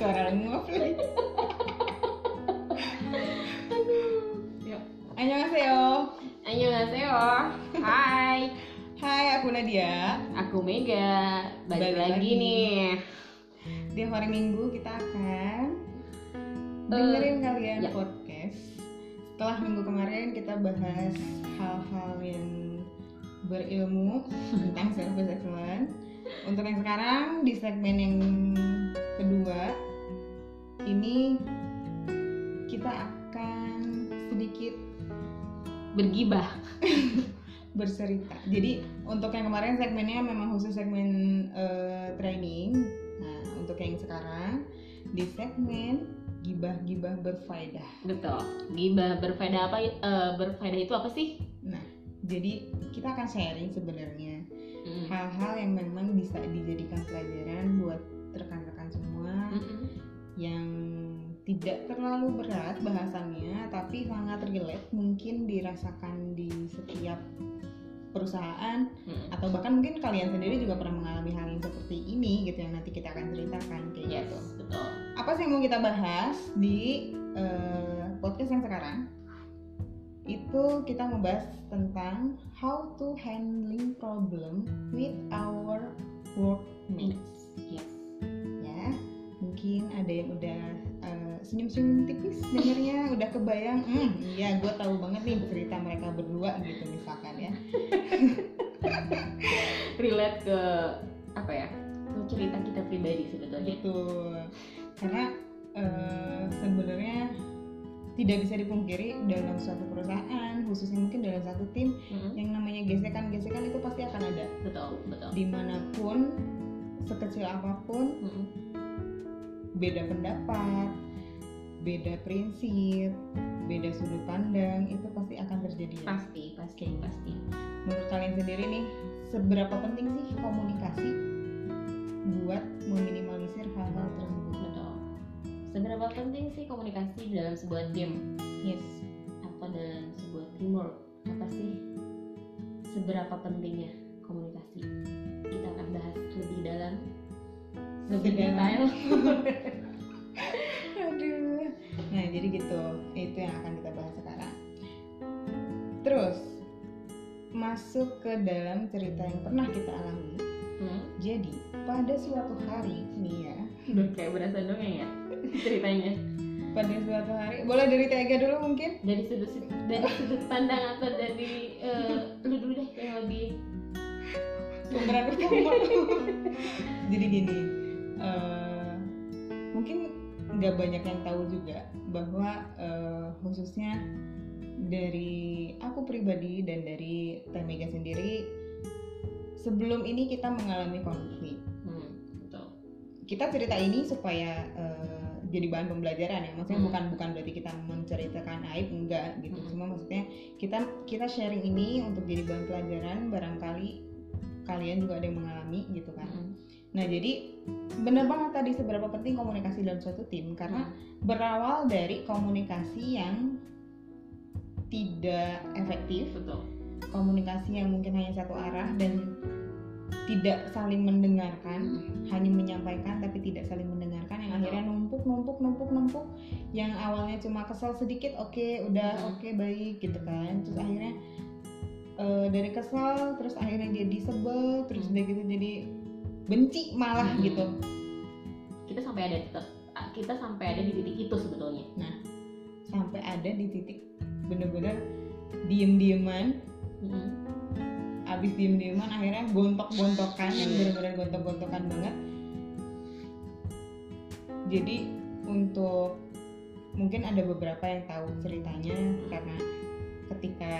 suara lagi Yuk. Annyeonghaseyo Annyeonghaseyo. Hai. Hai aku Nadia Aku Mega. Balik, Balik lagi, lagi. nih. Di hari Minggu kita akan Eh, dengerin kalian ya. podcast Setelah minggu kemarin kita bahas hal-hal yang berilmu tentang service excellence Untuk yang sekarang di segmen yang kedua Ini kita akan sedikit Bergibah. bercerita. Jadi untuk yang kemarin segmennya memang khusus segmen eh, training. Nah untuk yang sekarang di segmen gibah-gibah berfaedah. Betul. Gibah berfaedah apa? eh, berfaedah itu apa sih? Nah jadi kita akan sharing sebenarnya Mm. hal-hal yang memang bisa dijadikan pelajaran buat rekan-rekan semua Mm-mm. Yang tidak terlalu berat bahasannya tapi sangat relate mungkin dirasakan di setiap perusahaan Mm. atau bahkan mungkin kalian sendiri juga pernah mengalami hal yang seperti ini gitu yang nanti kita akan ceritakan kayak Yes, gitu. betul. Apa sih yang mau kita bahas di eh, podcast yang sekarang? Itu kita membahas tentang how to handling problem with our workmates. Yes. Ada yang udah eh, senyum-senyum tipis dengernya udah kebayang, hmm, iya gue tahu banget nih cerita mereka berdua gitu misalkan ya. Relate ke apa ya? Ke cerita kita pribadi sebetulnya. Betul. Karena eh, sebenarnya tidak bisa dipungkiri dalam suatu perusahaan, khususnya mungkin dalam satu tim, Mm. yang namanya gesekan-gesekan itu pasti akan ada. Betul, betul. Di mana pun, sekecil apa pun, Mm-mm. Beda pendapat, beda prinsip, beda sudut pandang, itu pasti akan terjadi. ya. Pasti, pasti, pasti. Menurut kalian sendiri nih, seberapa penting sih komunikasi buat meminimalisir hal-hal tersebut? Betul. Seberapa penting sih komunikasi dalam sebuah tim Yes. atau dalam sebuah teamwork? Apa sih seberapa pentingnya komunikasi? Kita akan bahas lebih dalam, lebih Sedalam. detail. Aduh. Nah, jadi gitu. Itu yang akan kita bahas sekarang. Terus masuk ke dalam cerita yang pernah kita alami. Hmm? Jadi, pada suatu hari nih ya, Udah kayak berasa dongeng ya ceritanya. pada suatu hari, boleh dari Tega dulu mungkin? Dari sudut dari sudut pandang atau dari eh, lu dulu deh yang lebih Pemeran pertama. jadi gini, eh, mungkin nggak banyak yang tahu juga bahwa eh, khususnya dari aku pribadi dan dari Temega sendiri sebelum ini kita mengalami konflik. hmm, betul. Kita cerita ini supaya eh, jadi bahan pembelajaran ya. Maksudnya Hmm. bukan bukan berarti kita menceritakan aib enggak gitu. Hmm. Cuma maksudnya kita kita sharing ini untuk jadi bahan pelajaran barangkali kalian juga ada yang mengalami gitu kan. Hmm. Nah, jadi bener banget tadi seberapa penting komunikasi dalam suatu tim karena berawal dari komunikasi yang tidak efektif, betul. komunikasi yang mungkin hanya satu arah dan tidak saling mendengarkan, Hmm. hanya menyampaikan tapi tidak saling mendengarkan yang akhirnya numpuk numpuk numpuk numpuk yang awalnya cuma kesel sedikit oke udah Hmm. oke baik gitu kan terus akhirnya eh, dari kesel terus akhirnya jadi sebel terus udah gitu jadi benci malah Hmm. gitu Kita sampai ada kita sampai ada di titik itu sebetulnya. sampai ada di titik bener-bener diem-dieman Hmm. abis diem-dieman akhirnya gontok-gontokan yang bener-bener gontok-gontokan banget jadi untuk mungkin ada beberapa yang tahu ceritanya karena ketika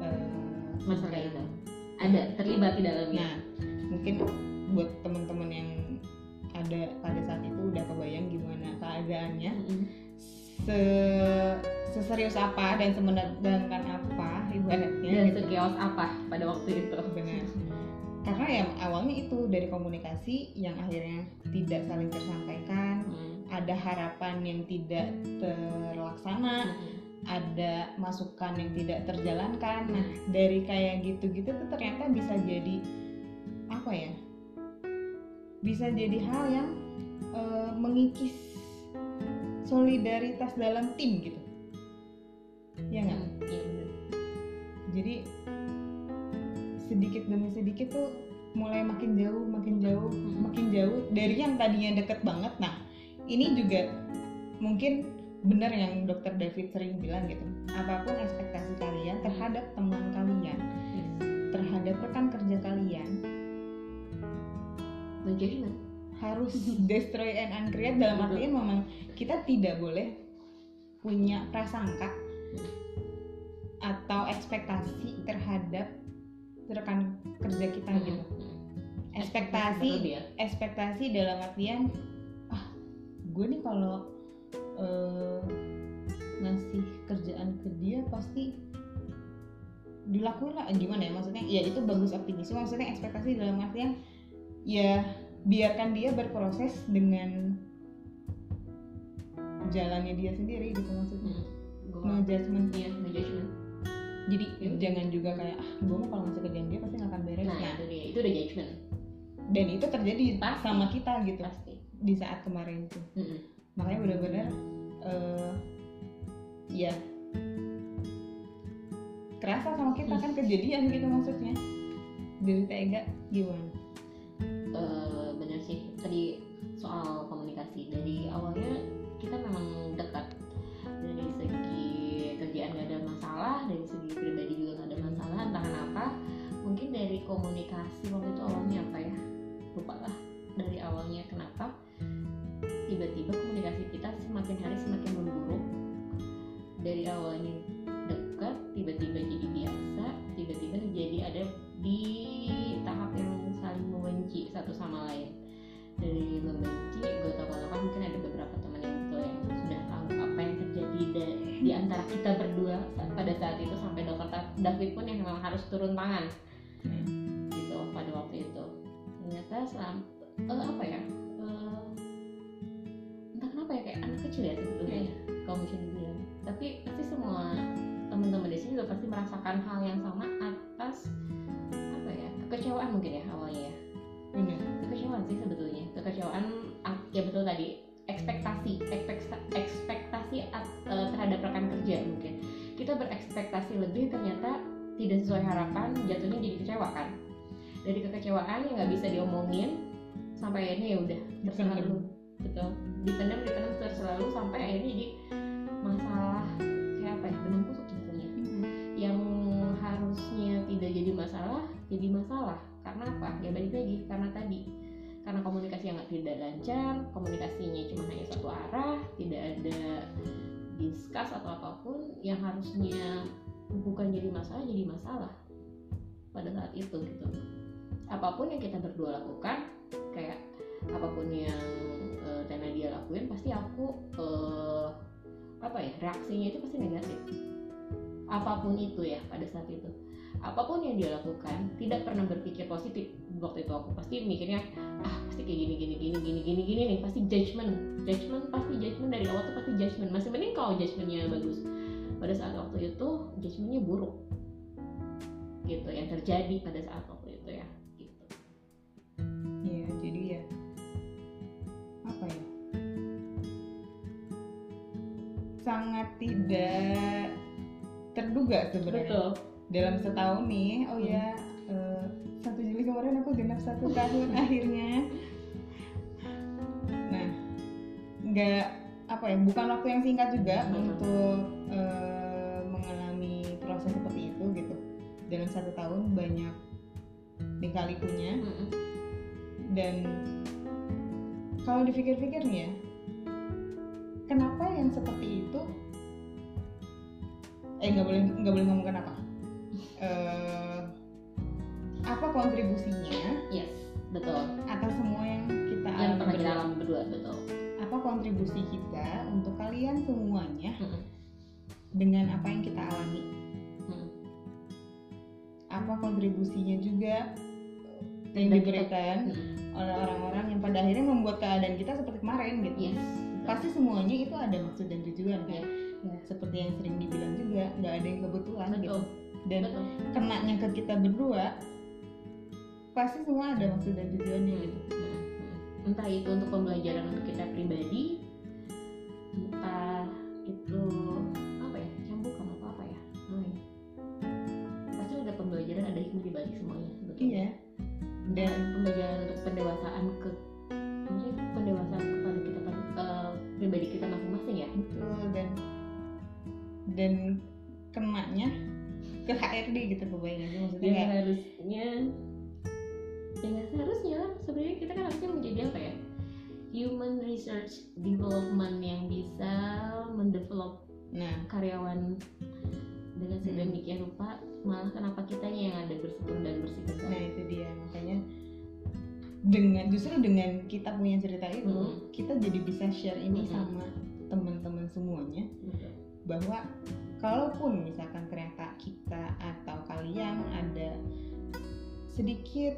eh, Masalah itu ada terlibat di dalamnya. Nah, mungkin buat teman-teman yang ada pada saat itu udah kebayang gimana keadaannya, Mm-mm. se seserius apa dan semenegangkan apa ibaratnya Dan gitu. sekeos apa pada waktu itu? Benar. Karena ya awalnya itu dari komunikasi yang akhirnya tidak saling tersampaikan, Mm. ada harapan yang tidak terlaksana, Mm. ada masukan yang tidak terjalankan. Nah, dari kayak gitu-gitu tuh ternyata bisa jadi apa ya? Bisa jadi hal yang eh, mengikis solidaritas dalam tim gitu ya nggak Hmm, iya jadi sedikit demi sedikit tuh mulai makin jauh makin jauh Hmm. makin jauh dari yang tadinya deket banget nah ini juga mungkin benar yang dokter David sering bilang gitu apa pun ekspektasi kalian terhadap teman kalian yes. terhadap rekan kerja kalian judgment harus destroy and uncreate dalam artian memang kita tidak boleh punya prasangka atau ekspektasi terhadap rekan kerja kita gitu. Hmm. ekspektasi ekspektasi dalam artian ah gue nih kalau eh, ngasih kerjaan ke dia pasti dilakuin lah. Gimana ya? Maksudnya ya itu bagus optimis. Maksudnya ekspektasi dalam artian ya biarkan dia berproses dengan jalannya dia sendiri gitu maksudnya Hmm. no judgment Iya, no judgment. jadi Ya udah. jangan juga kayak ah gue mau kalau ngasih kerjaan dia pasti nggak akan beres Nah, Nah, itu dia. Itu udah judgment. dan itu terjadi Pasti. sama kita gitu Pasti. di saat kemarin tuh Mm-mm. makanya benar-benar eh ya kerasa sama kita kan kejadian gitu maksudnya dari tega gimana Eh, bener sih. Tadi soal komunikasi. Dari awalnya kita memang dekat. Dari segi kerjaan gak ada masalah, dari segi pribadi juga gak ada masalah. Entah kenapa. Mungkin dari komunikasi waktu itu awalnya apa ya? Lupa lah. Dari awalnya kenapa? Tiba-tiba komunikasi kita semakin hari semakin memburuk. Dari awalnya diomongin sampai akhirnya ya udah terserah Dipendam. lu. Betul. Dipendam dipendam terserah lu sampai akhirnya jadi masalah kayak apa ya benang kusut sebetulnya yang harusnya tidak jadi masalah jadi masalah. Karena apa? Ya balik lagi karena tadi. Karena komunikasi yang tidak lancar komunikasinya cuma hanya satu arah tidak ada discuss atau apa pun yang harusnya bukan jadi masalah jadi masalah pada saat itu gitu apa pun yang kita berdua lakukan kayak apa pun yang eh, Tena dia lakuin pasti aku eh, apa ya reaksinya itu pasti negatif. Apa pun itu ya pada saat itu. Apa pun yang dia lakukan tidak pernah berpikir positif. Waktu itu aku pasti mikirnya ah pasti kayak gini gini gini gini gini gini nih pasti judgment judgment pasti judgment dari awal tuh pasti judgment masih mending kalau judgmentnya bagus. Pada saat waktu itu judgmentnya buruk. Gitu yang terjadi pada saat Sangat tidak terduga sebenarnya. Dalam setahun nih, oh ya, eh, satu Juli kemarin aku genap satu tahun akhirnya. Nah, nggak apa ya? Bukan waktu yang singkat juga Betul. untuk eh, mengalami proses seperti itu gitu. Dalam satu tahun banyak lika-likunya Mm-mm. dan kalau dipikir-pikir nih ya kenapa yang seperti itu? Eh nggak boleh nggak boleh ngomong kenapa. Eh, apa kontribusinya? Yes betul. Atas semua yang kita yang alami pernah kita alami berdua betul. Apa kontribusi kita untuk kalian semuanya Mm-mm. dengan apa yang kita alami? Mm-mm. apa kontribusinya juga yang Dan kita- diberikan oleh orang-orang yang pada akhirnya membuat keadaan kita seperti kemarin gitu. Yes pasti semuanya itu ada maksud dan tujuan kan Iya, iya. seperti yang sering dibilang juga nggak ada yang kebetulan gitu betul dan betul kenanya ke kita berdua pasti semua ada maksud dan tujuannya gitu Mm-mm. Mm-mm. entah itu untuk pembelajaran untuk kita pribadi entah itu apa ya cambukan atau apa ya namanya pasti ada pembelajaran ada hikmah di balik semuanya betul iya dan pembelajaran untuk pendewasaan ke dan kenanya ke HRD gitu kebayang aja maksudnya yang kayak harusnya ya seharusnya lah. Sebenarnya kita kan harusnya menjadi apa ya? Human research development yang bisa mendevelop nah. karyawan. Dengan Hmm. sedemikian rupa malah kenapa kitanya yang ada bersyukur dan nah bersih itu dia. Makanya dengan justru dengan kita punya cerita itu Hmm. kita jadi bisa share ini Hmm. sama teman-teman semuanya bahwa kalaupun misalkan ternyata kita atau kalian ada sedikit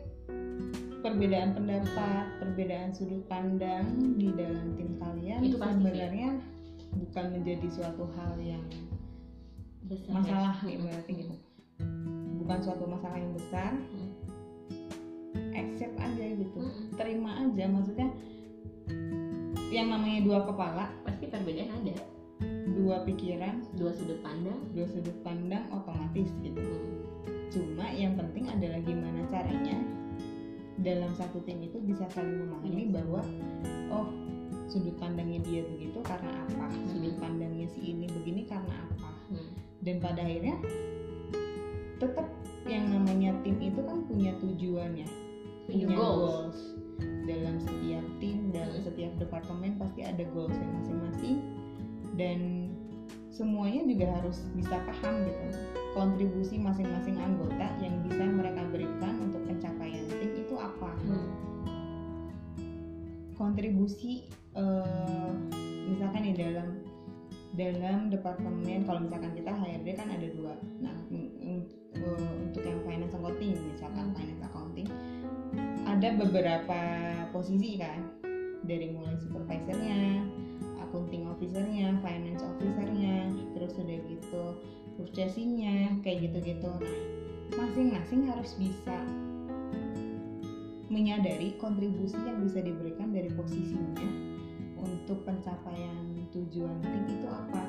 perbedaan pendapat, perbedaan sudut pandang di dalam tim kalian Itu pasti sebenarnya bukan menjadi suatu hal yang Besar, masalah ya. ya berarti gitu. Bukan suatu masalah yang besar. Hmm. Accept aja gitu. Hmm. Terima aja maksudnya yang namanya dua kepala, pasti perbedaan ada dua pikiran, dua sudut pandang dua sudut pandang otomatis gitu. Hmm. Cuma yang penting adalah gimana caranya dalam satu tim itu bisa saling memahami Yes. bahwa oh sudut pandangnya dia begitu karena apa, sudut Hmm. pandangnya si ini begini karena apa. Hmm. Dan pada akhirnya tetap yang namanya tim itu kan punya tujuan ya, Punya punya goals. goals. Dalam setiap tim, dalam Hmm. setiap departemen pasti ada goalsnya masing-masing dan semuanya juga harus bisa paham gitu kontribusi masing-masing anggota yang bisa mereka berikan untuk pencapaian tim itu apa Hmm. kontribusi eh, misalkan di dalam dalam departemen kalau misalkan kita HRD kan ada dua nah eh, untuk yang finance accounting misalkan Hmm. finance accounting ada beberapa posisi kan dari mulai supervisornya accounting officernya finance officernya terus udah gitu purchasingnya kayak gitu-gitu. Nah masing-masing harus bisa menyadari kontribusi yang bisa diberikan dari posisinya untuk pencapaian tujuan tim itu apa.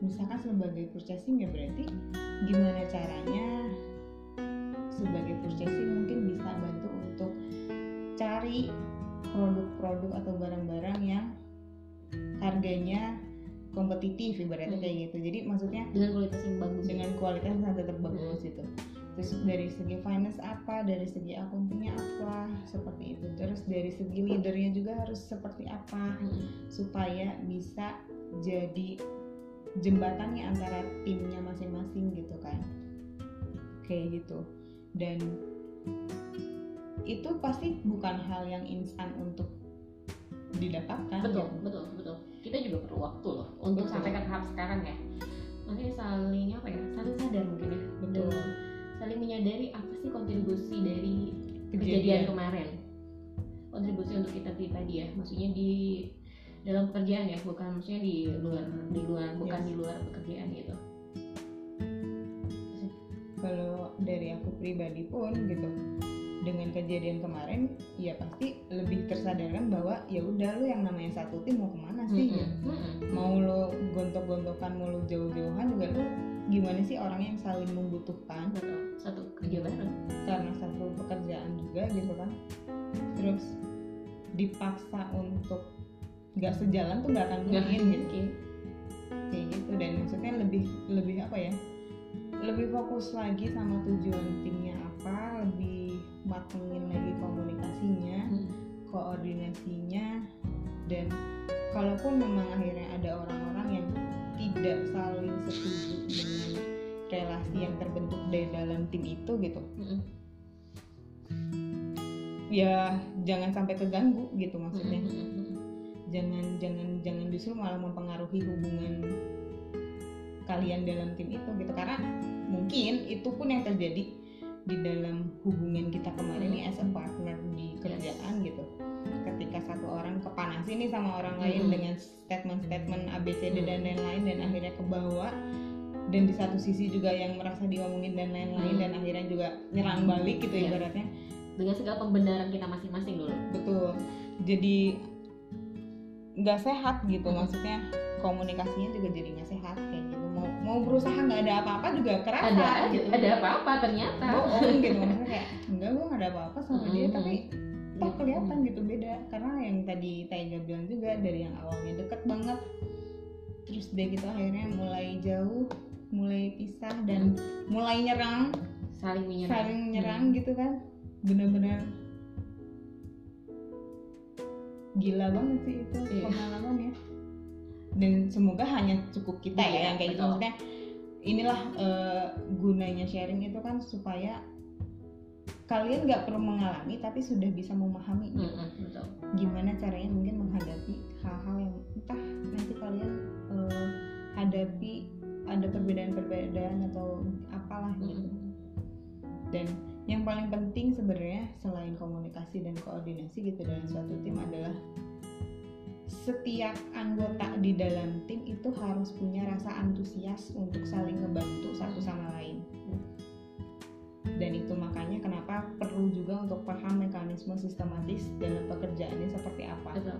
Misalkan sebagai purchasing ya berarti gimana caranya sebagai purchasing mungkin bisa bantu untuk cari produk-produk atau barang-barang yang harganya kompetitif ibaratnya Hmm. kayak gitu. Jadi maksudnya dengan kualitas yang bagus dengan kualitas yang tetap bagus gitu. Terus dari segi finance apa dari segi akuntingnya apa seperti itu. Terus dari segi leadernya juga harus seperti apa Hmm. supaya bisa jadi jembatannya antara timnya masing-masing gitu kan. Kayak gitu. Dan itu pasti bukan hal yang instan untuk didapatkan betul gitu. betul betul kita juga perlu waktu loh untuk Betul. sampai ke tahap sekarang ya makanya saling apa ya saling sadar mungkin ya Betul. Dan saling menyadari apa sih kontribusi dari kejadian, Kejadian. kemarin kontribusi untuk kita pribadi ya maksudnya di dalam pekerjaan ya bukan maksudnya di luar di luar bukan Yes. di luar pekerjaan gitu kalau dari aku pribadi pun gitu dengan kejadian kemarin ya pasti lebih tersadarkan bahwa ya udah lu yang namanya satu tim mau ke mana sih? Gitu. Mm-mm, mm-mm. mau lo gontok-gontokan mau lo jauh-jauhan juga lu gimana sih orang yang saling membutuhkan? Betul. Satu kerja bareng. Karena satu pekerjaan juga gitu kan. Terus dipaksa untuk nggak sejalan tuh nggak akan mungkin gitu. kayak gitu dan maksudnya lebih lebih apa ya lebih fokus lagi sama tujuan timnya apa lebih matengin lagi komunikasinya Hmm. koordinasinya dan kalaupun memang akhirnya ada orang-orang yang tidak saling setuju dengan relasi yang terbentuk dari dalam tim itu gitu Mm-mm. ya jangan sampai keganggu gitu maksudnya Mm-mm, mm-mm. jangan jangan jangan justru malah mempengaruhi hubungan kalian dalam tim itu gitu karena mungkin itu pun yang terjadi di dalam hubungan kita kemarin nih as a partner di kerjaan gitu ketika satu orang kepanasin nih sama orang lain Mm-mm. dengan statement-statement ABCD Mm. dan lain-lain dan akhirnya kebawa dan di satu sisi juga yang merasa diomongin dan lain-lain Mm. dan akhirnya juga nyerang balik gitu Iya. ibaratnya dengan segala pembenaran kita masing-masing dulu betul jadi nggak sehat gitu Hmm. maksudnya komunikasinya juga jadi nggak sehat kayak gitu mau berusaha nggak ada apa-apa juga kerasa ada ada, gitu ada apa-apa ternyata bohong gitu maksudnya kayak enggak gue nggak ada apa-apa sama dia Hmm. tapi toh Gitu. kelihatan gitu beda karena yang tadi Taiga bilang juga dari yang awalnya deket banget terus dia gitu akhirnya mulai jauh mulai pisah dan mulai nyerang saling menyerang saling nyerang Hmm. gitu kan bener-bener gila banget sih itu Iya. pengalamannya dan semoga hanya cukup kita Iya, ya yang kayak gitu betul. maksudnya inilah eh, gunanya sharing itu kan supaya kalian nggak perlu mengalami tapi sudah bisa memahami Mm, mm, betul gimana caranya mungkin menghadapi hal-hal yang entah nanti kalian eh, hadapi ada perbedaan-perbedaan atau apalah gitu Mm. dan yang paling penting sebenarnya selain komunikasi dan koordinasi gitu dalam suatu tim adalah setiap anggota di dalam tim itu harus punya rasa antusias untuk saling ngebantu satu sama lain. Dan itu makanya kenapa perlu juga untuk paham mekanisme sistematis dalam pekerjaannya seperti apa. Betul.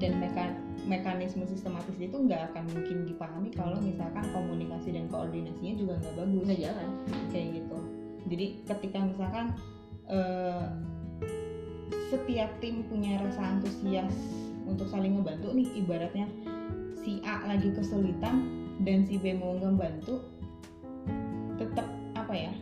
Dan meka- mekanisme sistematis itu nggak akan mungkin dipahami kalau misalkan komunikasi dan koordinasinya juga nggak bagus. Nggak jalan. Kayak gitu. Jadi ketika misalkan eh, setiap tim punya rasa antusias untuk saling ngebantu nih ibaratnya si A lagi kesulitan dan si B mau ngebantu tetap apa ya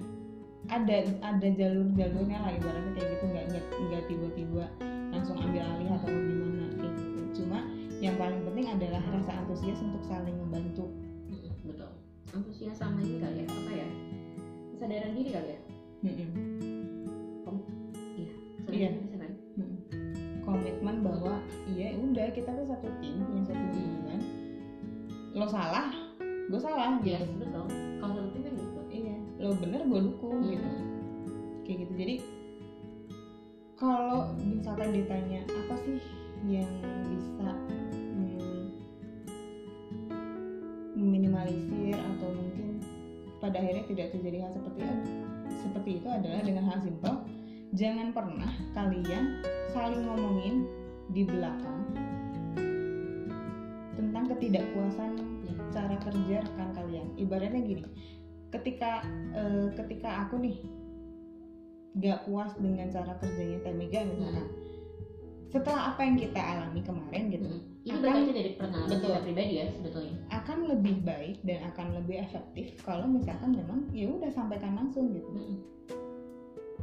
ada ada jalur-jalurnya lah ibaratnya kayak gitu nggak nggak nggak tiba-tiba langsung ambil alih atau gimana kayak gitu. Cuma yang paling penting adalah rasa antusias untuk saling ngebantu. Mm, betul. Antusias sama ini kali ya apa ya kesadaran diri kali ya? Kesadaran Iya. Mm. Komitmen bahwa iya udah kita tuh satu tim punya satu tujuan lo salah gue salah yes gitu betul kalau satu tim kan gitu. Iya lo bener gue dukung Mm. gitu. Kayak gitu. Jadi kalau misalkan ditanya apa sih yang bisa mm, meminimalisir atau mungkin pada akhirnya tidak terjadi hal seperti seperti itu adalah dengan hal simpel jangan pernah kalian saling ngomongin di belakang tentang ketidakpuasan cara kerja rekan kalian ibaratnya gini ketika eh, ketika aku nih gak puas dengan cara kerjanya Temega misalkan setelah apa yang kita alami kemarin gitu Mm. ini Akan- dari pengalaman Betul. kita pribadi ya sebetulnya akan lebih baik dan akan lebih efektif kalau misalkan memang ya udah sampaikan langsung gitu Mm-mm.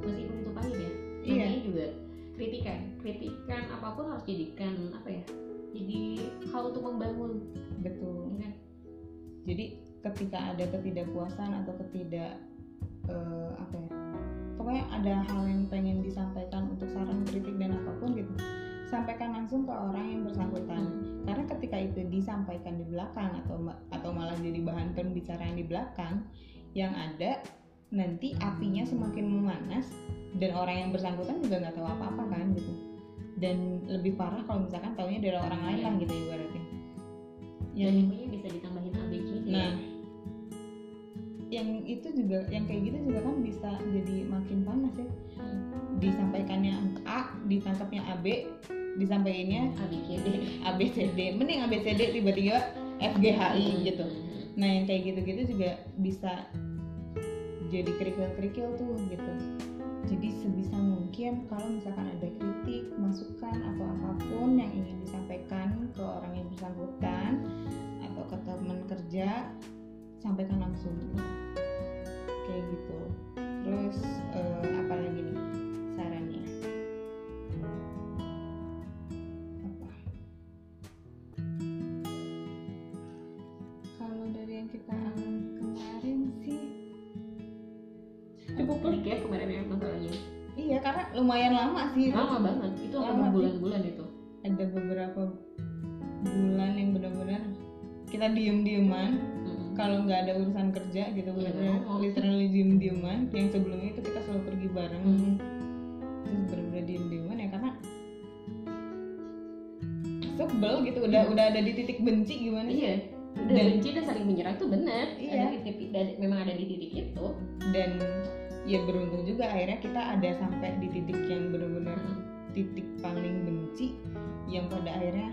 Meskipun itu pahit ya Iya. juga kritikan kritikan apa pun harus jadikan apa ya jadi hal untuk membangun betul ya kan? jadi ketika ada ketidakpuasan atau ketidak eh, apa ya pokoknya ada hal yang pengen disampaikan untuk saran kritik dan apa pun gitu sampaikan langsung ke orang yang bersangkutan Hmm. karena ketika itu disampaikan di belakang atau atau malah jadi bahan pembicaraan di belakang yang ada nanti apinya semakin memanas dan orang yang bersangkutan juga nggak tahu apa-apa kan gitu dan lebih parah kalau misalkan taunya dari orang lain lah gitu ibaratnya dan yang infonya bisa ditambahin ABC ya. Nah, yang itu juga, yang kayak gitu juga kan bisa jadi makin panas ya. Disampaikannya A, ditangkapnya AB, disampaikannya ABCD ABCD. Mending ABCD tiba-tiba FGHI gitu. Nah, yang kayak gitu-gitu juga bisa jadi kerikil-kerikil tuh gitu. Jadi sebisa mungkin kalau misalkan ada kritik, masukan atau apa pun yang ingin disampaikan ke orang yang bersangkutan atau ke teman kerja, sampaikan langsung. Kayak gitu. Terus eh, lumayan lama sih itu. lama banget itu Lama bulan-bulan itu Ada beberapa bulan yang benar-benar kita diem-dieman Mm-mm. kalau nggak ada urusan kerja gitu Iya, benar-benar ngomong. literally diem-dieman yang sebelumnya itu kita selalu pergi bareng Hmm. terus benar-benar diem-dieman ya karena sebel gitu udah Hmm. udah ada di titik benci gimana sih iya udah Dan- benci dan saling menyerang tuh benar Iya. ada titik dan memang ada di titik itu dan ya beruntung juga akhirnya kita ada sampai di titik yang benar-benar Mm. titik paling benci yang pada akhirnya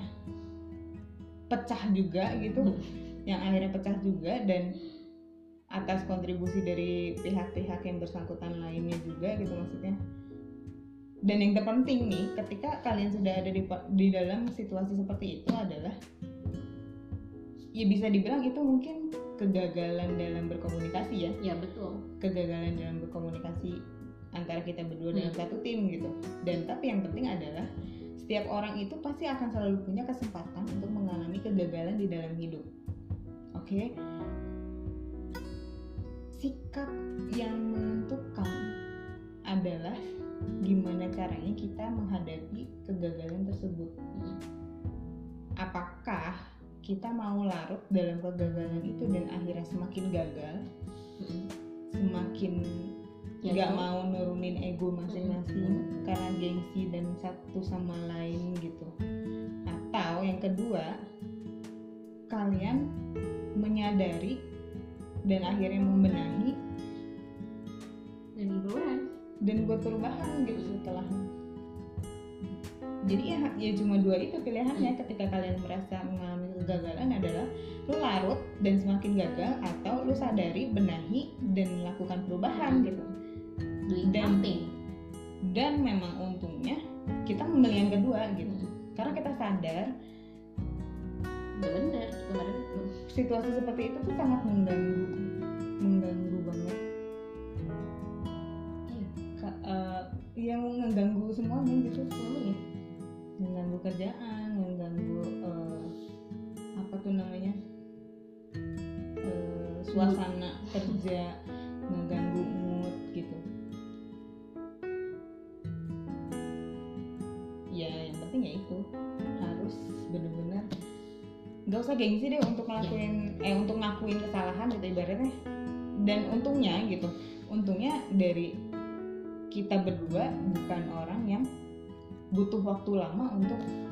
pecah juga gitu Mm. yang akhirnya pecah juga dan atas kontribusi dari pihak-pihak yang bersangkutan lainnya juga gitu maksudnya dan yang terpenting nih ketika kalian sudah ada di, di dalam situasi seperti itu adalah ya bisa dibilang itu mungkin kegagalan dalam berkomunikasi ya? Ya betul. Kegagalan dalam berkomunikasi antara kita berdua dalam Hmm. satu tim gitu. Dan tapi yang penting adalah setiap orang itu pasti akan selalu punya kesempatan untuk mengalami kegagalan di dalam hidup. Oke? Sikap yang menentukan adalah gimana caranya kita menghadapi kegagalan tersebut. Mm. apakah kita mau larut dalam kegagalan itu dan akhirnya semakin gagal Mm. semakin Ya, nggak mau nurunin ego masing-masing karena gengsi dan satu sama lain gitu. Atau yang kedua kalian menyadari dan akhirnya membenahi dan hiburan dan buat perubahan gitu setelahnya jadi ya, ya cuma dua itu pilihannya ketika kalian merasa mengalami kegagalan adalah lu larut dan semakin gagal atau lu sadari benahi dan melakukan perubahan gitu. Doing Dan- something. dan memang untungnya kita memilih yang kedua gitu. Mm. karena kita sadar bener kemarin itu. situasi seperti itu tuh sangat mengganggu mengganggu banget. Iya. Ka- eh, yang mengganggu semuanya gitu semuanya mengganggu kerjaan mengganggu eh, apa tuh namanya. Eh, suasana kerja mengganggu mood gitu. Ya yang penting ya itu. Harus bener-bener nggak usah gengsi deh untuk ngelakuin eh untuk ngakuin kesalahan gitu ibaratnya. Dan untungnya gitu untungnya dari kita berdua bukan orang yang butuh waktu lama untuk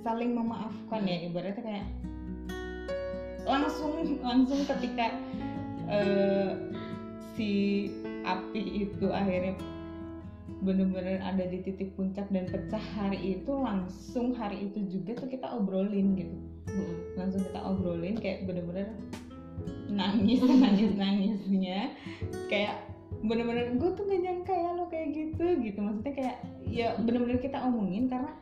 saling memaafkan ya ibaratnya kayak langsung langsung ketika eh, si api itu akhirnya bener-bener ada di titik puncak dan pecah hari itu langsung hari itu juga tuh kita obrolin gitu. Mm. langsung kita obrolin kayak bener-bener nangis nangis nangisnya. Kayak bener-bener gue tuh gak nyangka ya lo kayak gitu gitu. Maksudnya kayak ya bener-bener kita omongin karena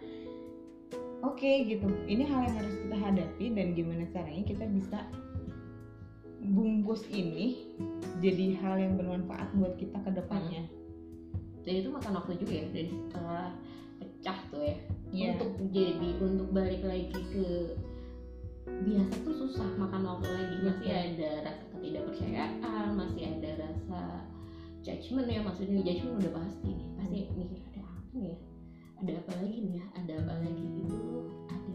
oke gitu. Ini hal yang harus kita hadapi dan gimana caranya kita bisa bungkus ini jadi hal yang bermanfaat buat kita ke depannya. Dan itu makan waktu juga ya dari setelah pecah tuh ya. Iya. untuk jadi untuk balik lagi ke biasa tuh susah makan waktu lagi. Masih Betul. ada rasa ketidakpercayaan masih ada rasa judgment ya. Maksudnya judgment udah pasti nih. Pasti mikir ada apa ya ada apa lagi nih ya? Ada apa lagi itu ada.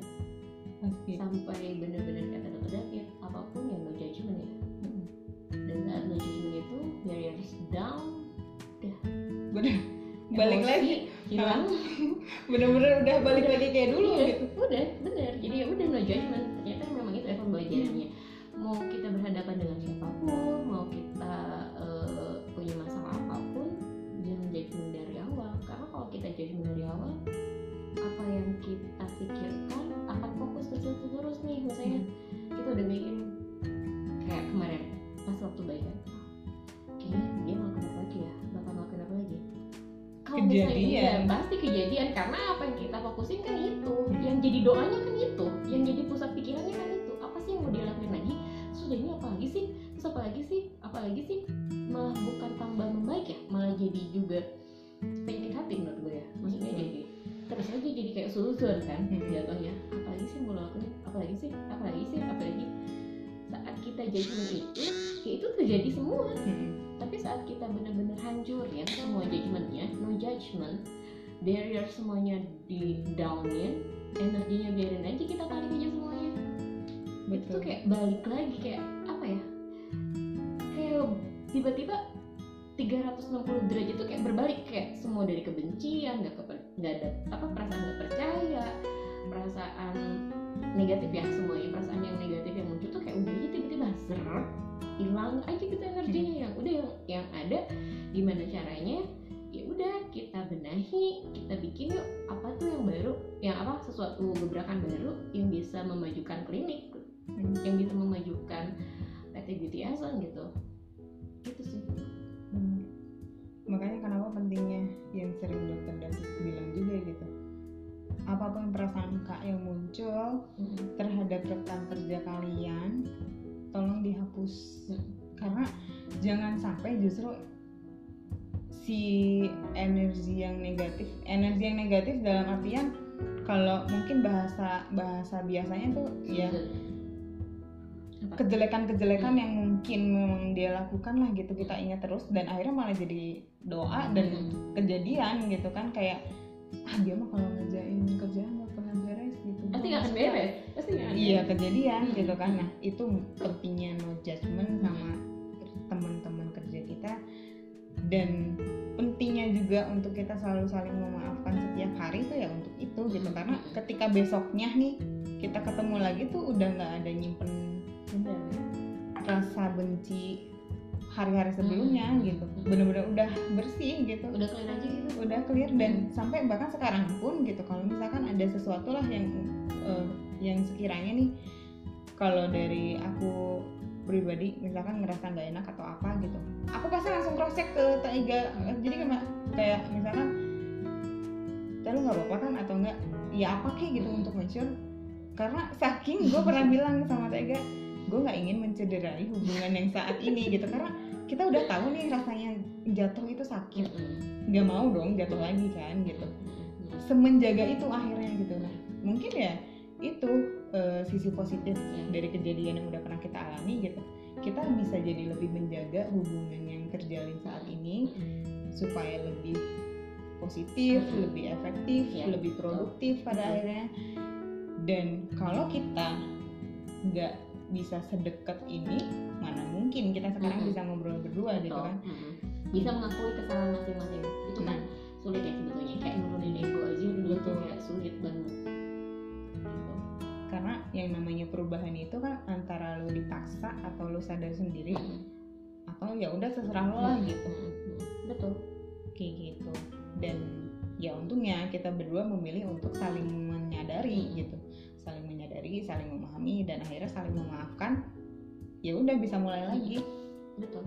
Pasti sampai bener-bener kata dokter David apa pun ya no judgment ya. Mm. dan saat no judgment itu barriers down. Bener balik emosi lagi. hilang. Bener-bener udah balik lagi kayak dulu Iya, gitu. Udah bener. Jadi ya udah no judgment. Ternyata memang itu efek pembelajarannya. Mau kita berhadapan dengan siapa pun mau kita eh, punya masalah apa pun jangan judgment dari awal kalau kita judgment dari awal apa yang kita pikirkan akan fokus ke situ terus nih misalnya kita udah bikin kayak kemarin pas waktu baikan kayaknya dia ngelakuin apa lagi ya? Bakal ngelakuin apa lagi? Kalau misalnya Kejadian. iya, pasti kejadian karena apa yang kita fokusin kan itu. Yang jadi doanya kan itu. Yang jadi pusat pikirannya kan itu. Apa sih yang mau dilakuin lagi? Sudah ini apa lagi sih? Terus apa lagi sih? Apa lagi sih? Malah bukan tambah membaik ya malah jadi juga hati menurut gue ya. Maksudnya Betul. jadi terus aja jadi kayak sulusun kan Hmm. jatuhnya. Apalagi sih mau lakuin? Apalagi sih? Apalagi sih? Apalagi saat kita judgment itu ya itu terjadi semua. Mm-mm. tapi saat kita benar-benar hancur ya semua judgmentnya no judgment barrier semuanya di downin energinya biarin aja kita tarik aja semuanya. Itu tuh betul. kayak balik lagi kayak apa ya? Kayak tiba-tiba 360 derajat tuh kayak berbalik kayak semua dari kebencian nggak keper- nggak ada apa perasaan nggak percaya perasaan negatif ya semuanya perasaan yang negatif yang muncul tuh kayak udah aja tiba-tiba zerk hilang aja gitu energinya yang udah yang yang ada gimana caranya ya udah kita benahi kita bikin yuk apa tuh yang baru yang apa sesuatu gebrakan baru yang bisa memajukan klinik Hmm. yang bisa memajukan PT Beauty Ason gitu gitu sih Hmm. Makanya kenapa pentingnya yang sering dokter David bilang juga gitu apa pun prasangka yang muncul terhadap rekan kerja kalian tolong dihapus Hmm. karena jangan sampai justru si energi yang negatif energi yang negatif dalam artian kalau mungkin bahasa bahasa biasanya tuh ya? Kejelekan-kejelekan yang mungkin memang dia lakukan lah gitu kita ingat terus dan akhirnya malah jadi doa dan Hmm. kejadian gitu kan kayak ah dia mah kalau ngerjain kerjaan nggak pernah beres gitu. Pasti nggak akan beres. Pasti nggak akan iya kejadian Hmm. gitu kan. Nah itu pentingnya no judgment sama teman-teman kerja kita. Dan pentingnya juga untuk kita selalu saling memaafkan setiap hari itu ya untuk itu gitu. Karena ketika besoknya nih kita ketemu lagi tuh udah nggak ada nyimpen Bener. rasa benci hari-hari sebelumnya Hmm. gitu bener-bener udah bersih gitu. Udah clear aja gitu. Udah clear dan sampai bahkan sekarang pun gitu kalau misalkan ada sesuatu lah yang eh, yang sekiranya nih kalau dari aku pribadi misalkan ngerasa nggak enak atau apa gitu aku pasti langsung cross check ke Taiga jadi kayak kayak misalkan "Teh, lu nggak apa-apa kan atau enggak ya apa kayak gitu untuk make sure. Karena saking gue pernah bilang sama Taiga gue nggak ingin mencederai hubungan yang saat ini gitu. Karena kita udah tahu nih rasanya jatuh itu sakit. Nggak mau dong jatuh lagi kan gitu. Semenjaga itu akhirnya gitu. Nah mungkin ya itu eh, sisi positif dari kejadian yang udah pernah kita alami gitu. Kita bisa jadi lebih menjaga hubungan yang terjalin saat ini supaya lebih positif, lebih efektif, Ya, lebih produktif pada akhirnya. Dan kalau kita nggak bisa sedekat ini, mana mungkin kita sekarang Mhm. bisa ngobrol berdua gitu Betul. kan? Mm-mm. bisa mengakui kesalahan masing-masing itu kan Nah, sulit ya sebetulnya kayak nurunin ego aja dulu tuh kayak sulit banget gitu. karena yang namanya perubahan itu kan antara lu dipaksa atau lu sadar sendiri Mm-mm. atau ya udah terserah lo lah gitu betul kayak gitu dan ya untungnya kita berdua memilih untuk saling menyadari Hmm. gitu saling menyadari saling memahami dan akhirnya saling memaafkan ya udah bisa mulai lagi. Betul.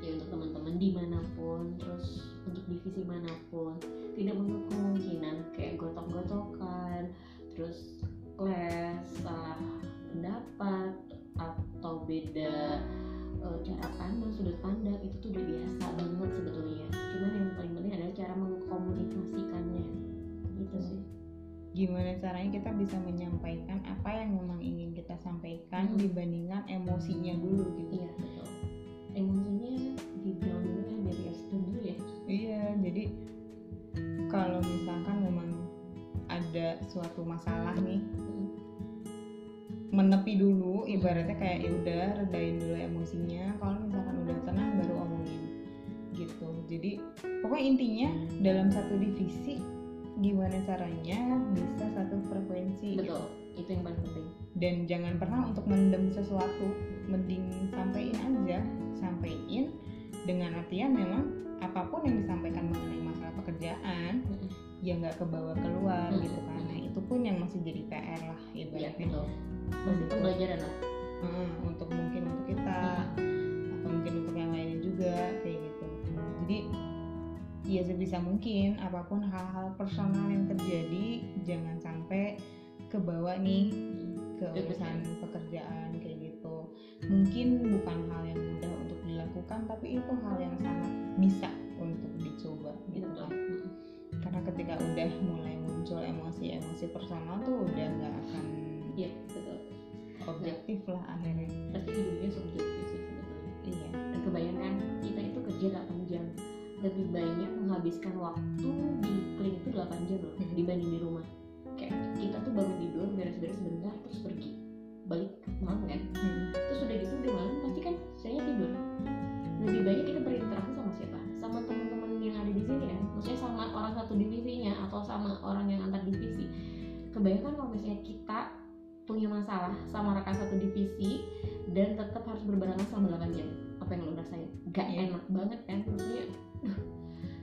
Ya untuk teman-teman di mana pun terus untuk divisi mana pun tidak menutup kemungkinan kayak gotok-gotokan terus les salah pendapat atau beda eh, cara pandang sudut pandang itu tuh udah biasa banget sebetulnya. Cuman yang paling penting adalah cara mengkomunikasikannya. Gitu sih gimana caranya kita bisa menyampaikan apa yang memang ingin kita sampaikan Hmm. dibandingkan emosinya dulu gitu. Iya betul. Emosinya di dulu ya biar ya down dulu ya? Iya jadi kalau misalkan memang ada suatu masalah nih Mm. menepi dulu ibaratnya kayak ya udah redain dulu emosinya. Kalau misalkan udah tenang baru omongin gitu. Jadi pokoknya intinya dalam satu divisi gimana caranya bisa satu frekuensi? Gitu. betul itu yang paling penting. Dan jangan pernah untuk mendem sesuatu mending sampein aja. Sampein dengan artian memang apa pun yang disampaikan mengenai masalah pekerjaan Mm-mm. ya nggak kebawa keluar Mm. gitu kan. Nah itu pun yang masih jadi PR lah Iya ibaratnya. betul. Masih pembelajaran lah. Heeh, untuk mungkin untuk kita atau mungkin untuk yang lainnya juga kayak gitu. Jadi ya sebisa mungkin apa pun hal-hal personal yang terjadi jangan sampai kebawa nih ke Betul. urusan pekerjaan kayak gitu. Mungkin bukan hal yang mudah untuk dilakukan tapi itu hal yang sangat bisa untuk dicoba gitu kan. Karena ketika udah mulai muncul emosi-emosi personal tuh udah nggak akan iya betul. objektif lah akhirnya. Tapi hidupnya subjektif sih sebetulnya iya. Dan kebayangkan kita itu kerja 8 jam lebih banyak menghabiskan waktu di klinik itu 8 jam loh Hmm. dibanding di rumah. Kayak kita tuh bangun tidur beres-beres sebentar terus pergi. Balik malam kan? Hmm. terus udah gitu udah malam pasti kan saya tidur. Lebih banyak kita berinteraksi sama siapa? Sama teman-teman yang ada di sini kan maksudnya sama orang satu divisinya atau sama orang yang antar divisi. Kebanyakan kalau misalnya kita punya masalah sama rekan satu divisi dan tetap harus berbarengan selama 8 jam. Apa yang lo rasain gak enak banget kan? Maksudnya "Duh,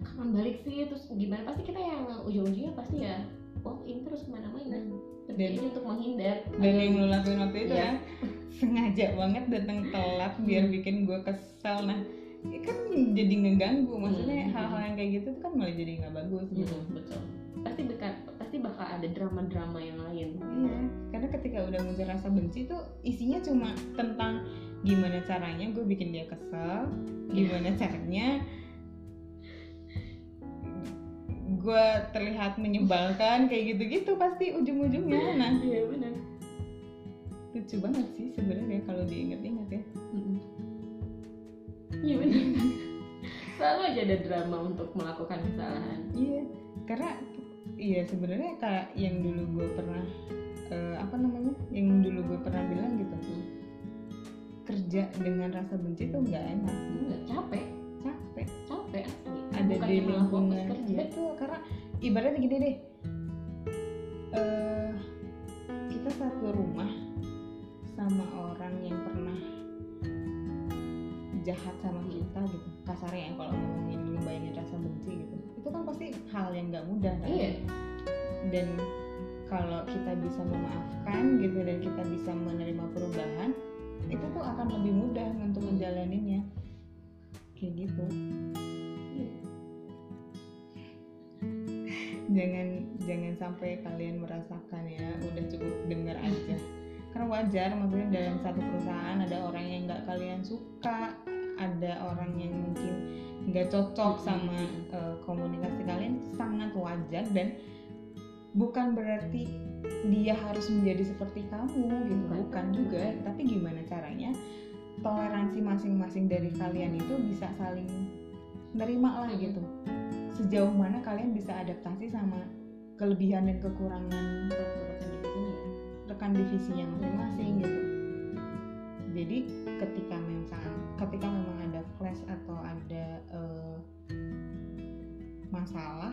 kapan balik sih? Terus gimana? Pasti kita yang ujung-ujungnya pasti ya walk in terus ke mana-mana. Dan- jadi untuk menghindar. Dan yang lo lakuin waktu itu Iya. kan? Sengaja banget datang telat biar Hmm. bikin gue kesel. Nah ya kan jadi ngeganggu. Maksudnya Hmm. hal-hal yang kayak gitu tuh kan malah jadi nggak bagus gitu. Hmm, betul. Pasti bakal pasti bakal ada drama-drama yang lain. Iya, karena ketika udah muncul rasa benci tuh isinya cuma tentang gimana caranya gue bikin dia kesel, gimana caranya gue terlihat menyebalkan kayak gitu-gitu pasti ujung-ujungnya. Nah, iya benar lucu banget sih sebenarnya kalau diinget-inget ya. iya benar selalu aja ada drama untuk melakukan kesalahan Iya, karena iya sebenarnya kayak yang dulu gue pernah eh, apa namanya, yang dulu gue pernah bilang gitu, Hmm. kerja dengan rasa benci tuh nggak enak, Enggak, capek capek. capek asli ada Bukannya di lingkungan. kerja. Betul karena ibaratnya gini deh. Eh kita satu rumah sama orang yang pernah jahat sama kita gitu. Kasarnya ya kalau ngomongin ngebayangin rasa benci gitu. Itu kan pasti hal yang nggak mudah kan? Iya. Dan kalau kita bisa memaafkan gitu dan kita bisa menerima perubahan itu tuh akan lebih mudah untuk menjalaninya kayak gitu jangan jangan sampai kalian merasakan ya udah cukup dengar aja. Karena wajar maksudnya dalam satu perusahaan ada orang yang nggak kalian suka ada orang yang mungkin nggak cocok sama eh, komunikasi kalian sangat wajar dan bukan berarti dia harus menjadi seperti kamu gitu Bukan. juga. Tapi gimana caranya toleransi masing-masing dari kalian itu bisa saling nerima lah gitu sejauh mana kalian bisa adaptasi sama kelebihan dan kekurangan Rekan divisinya ya. rekan divisinya masing-masing gitu jadi ketika memang ketika memang ada clash atau ada eh, masalah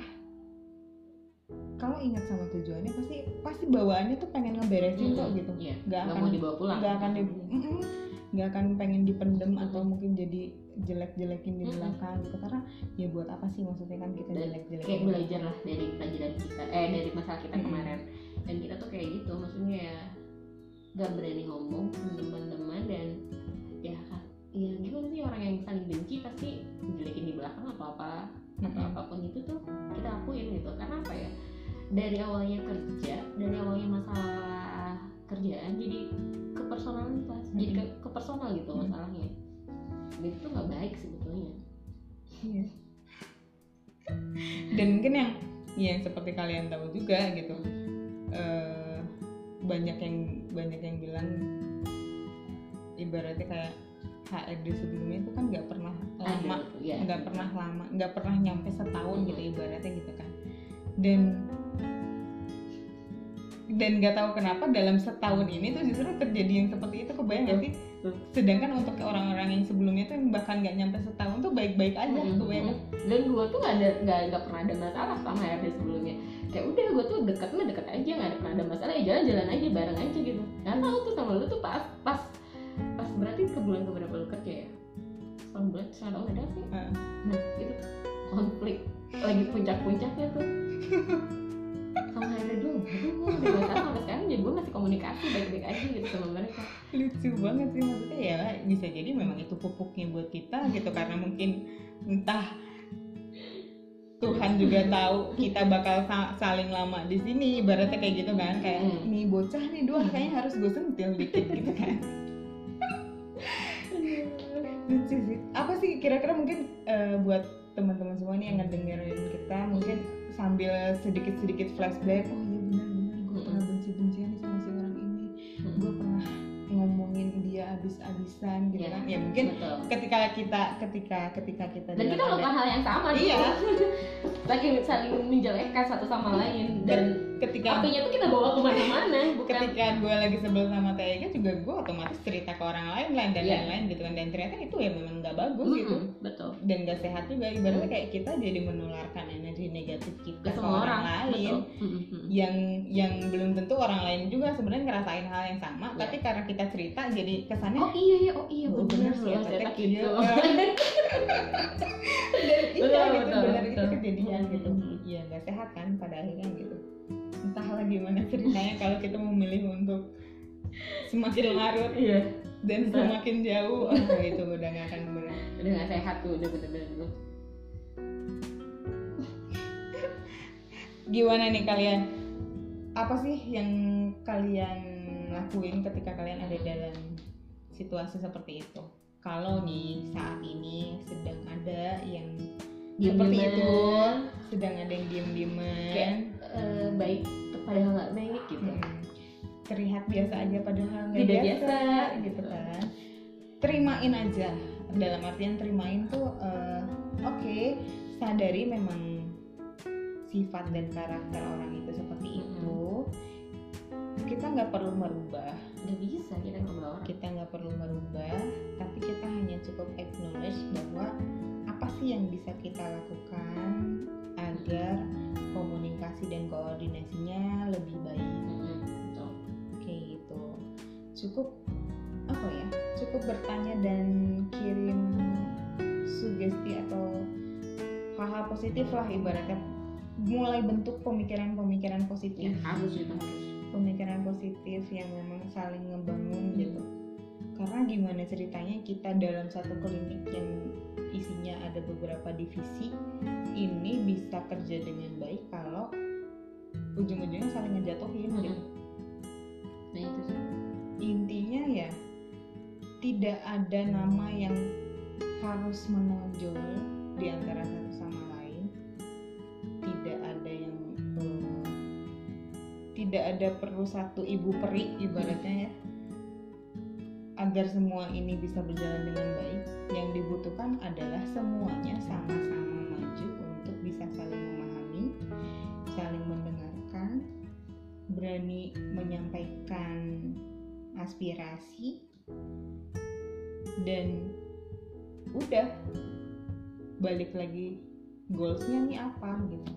kalau ingat sama tujuannya pasti pasti bawaannya tuh pengen ngeberesin kok Mm-mm. gitu Iya, nggak akan mau dibawa pulang nggak akan di Mm-mm. Nggak akan pengen dipendem atau mungkin jadi jelek-jelekin di belakang gitu. Karena ya buat apa sih maksudnya kan kita jelek-jelekin kayak belajar lah dari pelajaran kita eh dari masalah kita Mm-mm. kemarin. Dan kita tuh kayak gitu maksudnya ya gak berani ngomong teman-teman dan ya ya gimana sih orang yang saling benci pasti jelekin di belakang atau apa atau Mm-mm. apa pun itu tuh kita akuin gitu. Karena apa ya? Dari awalnya kerja dari awalnya masalah kerjaan jadi ke personalitas jadi ke, ke personal gitu Mm. masalahnya dan itu nggak baik sebetulnya Iya. Dan mungkin yang yang seperti kalian tahu juga gitu, eh, banyak yang banyak yang bilang ibaratnya kayak HRD sebelumnya itu kan nggak pernah lama, Ada, ya. nggak pernah lama, nggak pernah nyampe setahun gitu ibaratnya gitu kan. Dan dan nggak tahu kenapa dalam setahun ini tuh justru terjadi yang seperti itu kebayang nggak sih? Sedangkan untuk orang-orang yang sebelumnya tuh yang bahkan nggak nyampe setahun tuh baik-baik aja Mm-mm. kebayang nggak? dan gue tuh nggak ada nggak pernah ada masalah sama HRD sebelumnya. Kayak udah gue tuh deket mah deket aja nggak ada pernah ada masalah ya jalan-jalan aja bareng aja gitu. Nggak tahu tuh sama lu tuh pas pas pas berarti ke bulan keberapa lu kerja ya? Setahun bulan setengah tahun ada sih? Nah itu konflik lagi puncak-puncaknya tuh. Sama komunikasi baik-baik aja gitu sama mereka. Lucu banget sih maksudnya ya bisa jadi memang itu pupuknya buat kita gitu karena mungkin entah Tuhan juga tahu kita bakal sa- saling lama di sini ibaratnya kayak gitu kan kayak Hmm. nih bocah nih dua kayaknya harus gue sentil dikit gitu kan. Lucu sih. Apa sih kira-kira mungkin eh, buat teman-teman semua nih yang ngedengerin kita mungkin sambil sedikit-sedikit flashback oh abis-abisan gitu Iya, kan ya mungkin betul ketika kita ketika ketika kita dan kita ada- melakukan hal yang sama Iya. gitu. saling saling menjelekkan satu sama lain dan ketika apinya tuh kita bawa ke mana-mana bukan? Ketika gue lagi sebel sama Tega juga gue otomatis cerita ke orang lain lain dan Iya. lain-lain gitu kan. Dan ternyata itu ya memang nggak bagus Mm-mm, gitu. betul. Dan gak sehat juga. Ibaratnya kayak kita jadi menularkan energi negatif kita ke ke semua orang, orang lain betul. Mm, mm, mm. yang yang belum tentu orang lain juga sebenarnya ngerasain hal yang sama. Iya. tapi karena kita cerita jadi kesannya oh iya ya oh iya Oh, benar bener sih, loh ternyata gitu. dan iya gitu benar itu kejadian gitu. Iya nggak sehat kan pada akhirnya gitu entahlah gimana ceritanya kalau kita memilih untuk semakin larut iya. dan Betul. semakin jauh? Oh, itu udah nggak akan benar udah gak sehat tuh udah bener-bener gimana nih kalian? Apa sih yang kalian lakuin ketika kalian ada dalam situasi seperti itu? Kalau nih saat ini sedang ada yang seperti Diem-dieman. itu sedang ada yang diem dieman Kayak, eh, baik padahal nggak baik gitu. Terlihat biasa aja padahal nggak Tidak biasa, biasa, gitu kan. Terimain aja dalam artian terimain tuh eh, oke sadari memang sifat dan karakter orang itu seperti Mm-mm. itu. Kita nggak perlu merubah. Nggak bisa kita orang. Kita nggak perlu merubah tapi kita hanya cukup acknowledge bahwa apa sih yang bisa kita lakukan agar komunikasi dan koordinasinya lebih baik. Betul. kayak gitu. Cukup apa ya cukup bertanya dan kirim sugesti atau hal-hal positif lah ibaratnya. Mulai bentuk pemikiran-pemikiran ya, positif harus itu harus. Pemikiran positif yang memang saling ngebangun Hmm. gitu karena gimana ceritanya kita dalam satu klinik yang isinya ada beberapa divisi ini bisa kerja dengan baik kalau ujung-ujungnya saling ngejatuhin gitu. Mm-mm. nah itu sih. Intinya ya tidak ada nama yang harus menonjol di antara satu sama lain. Tidak ada yang eh, tidak ada perlu satu ibu peri ibaratnya ya agar semua ini bisa berjalan dengan baik yang dibutuhkan adalah semuanya sama-sama maju untuk bisa saling memahami saling mendengarkan berani menyampaikan aspirasi dan udah balik lagi goalsnya nih apa gitu.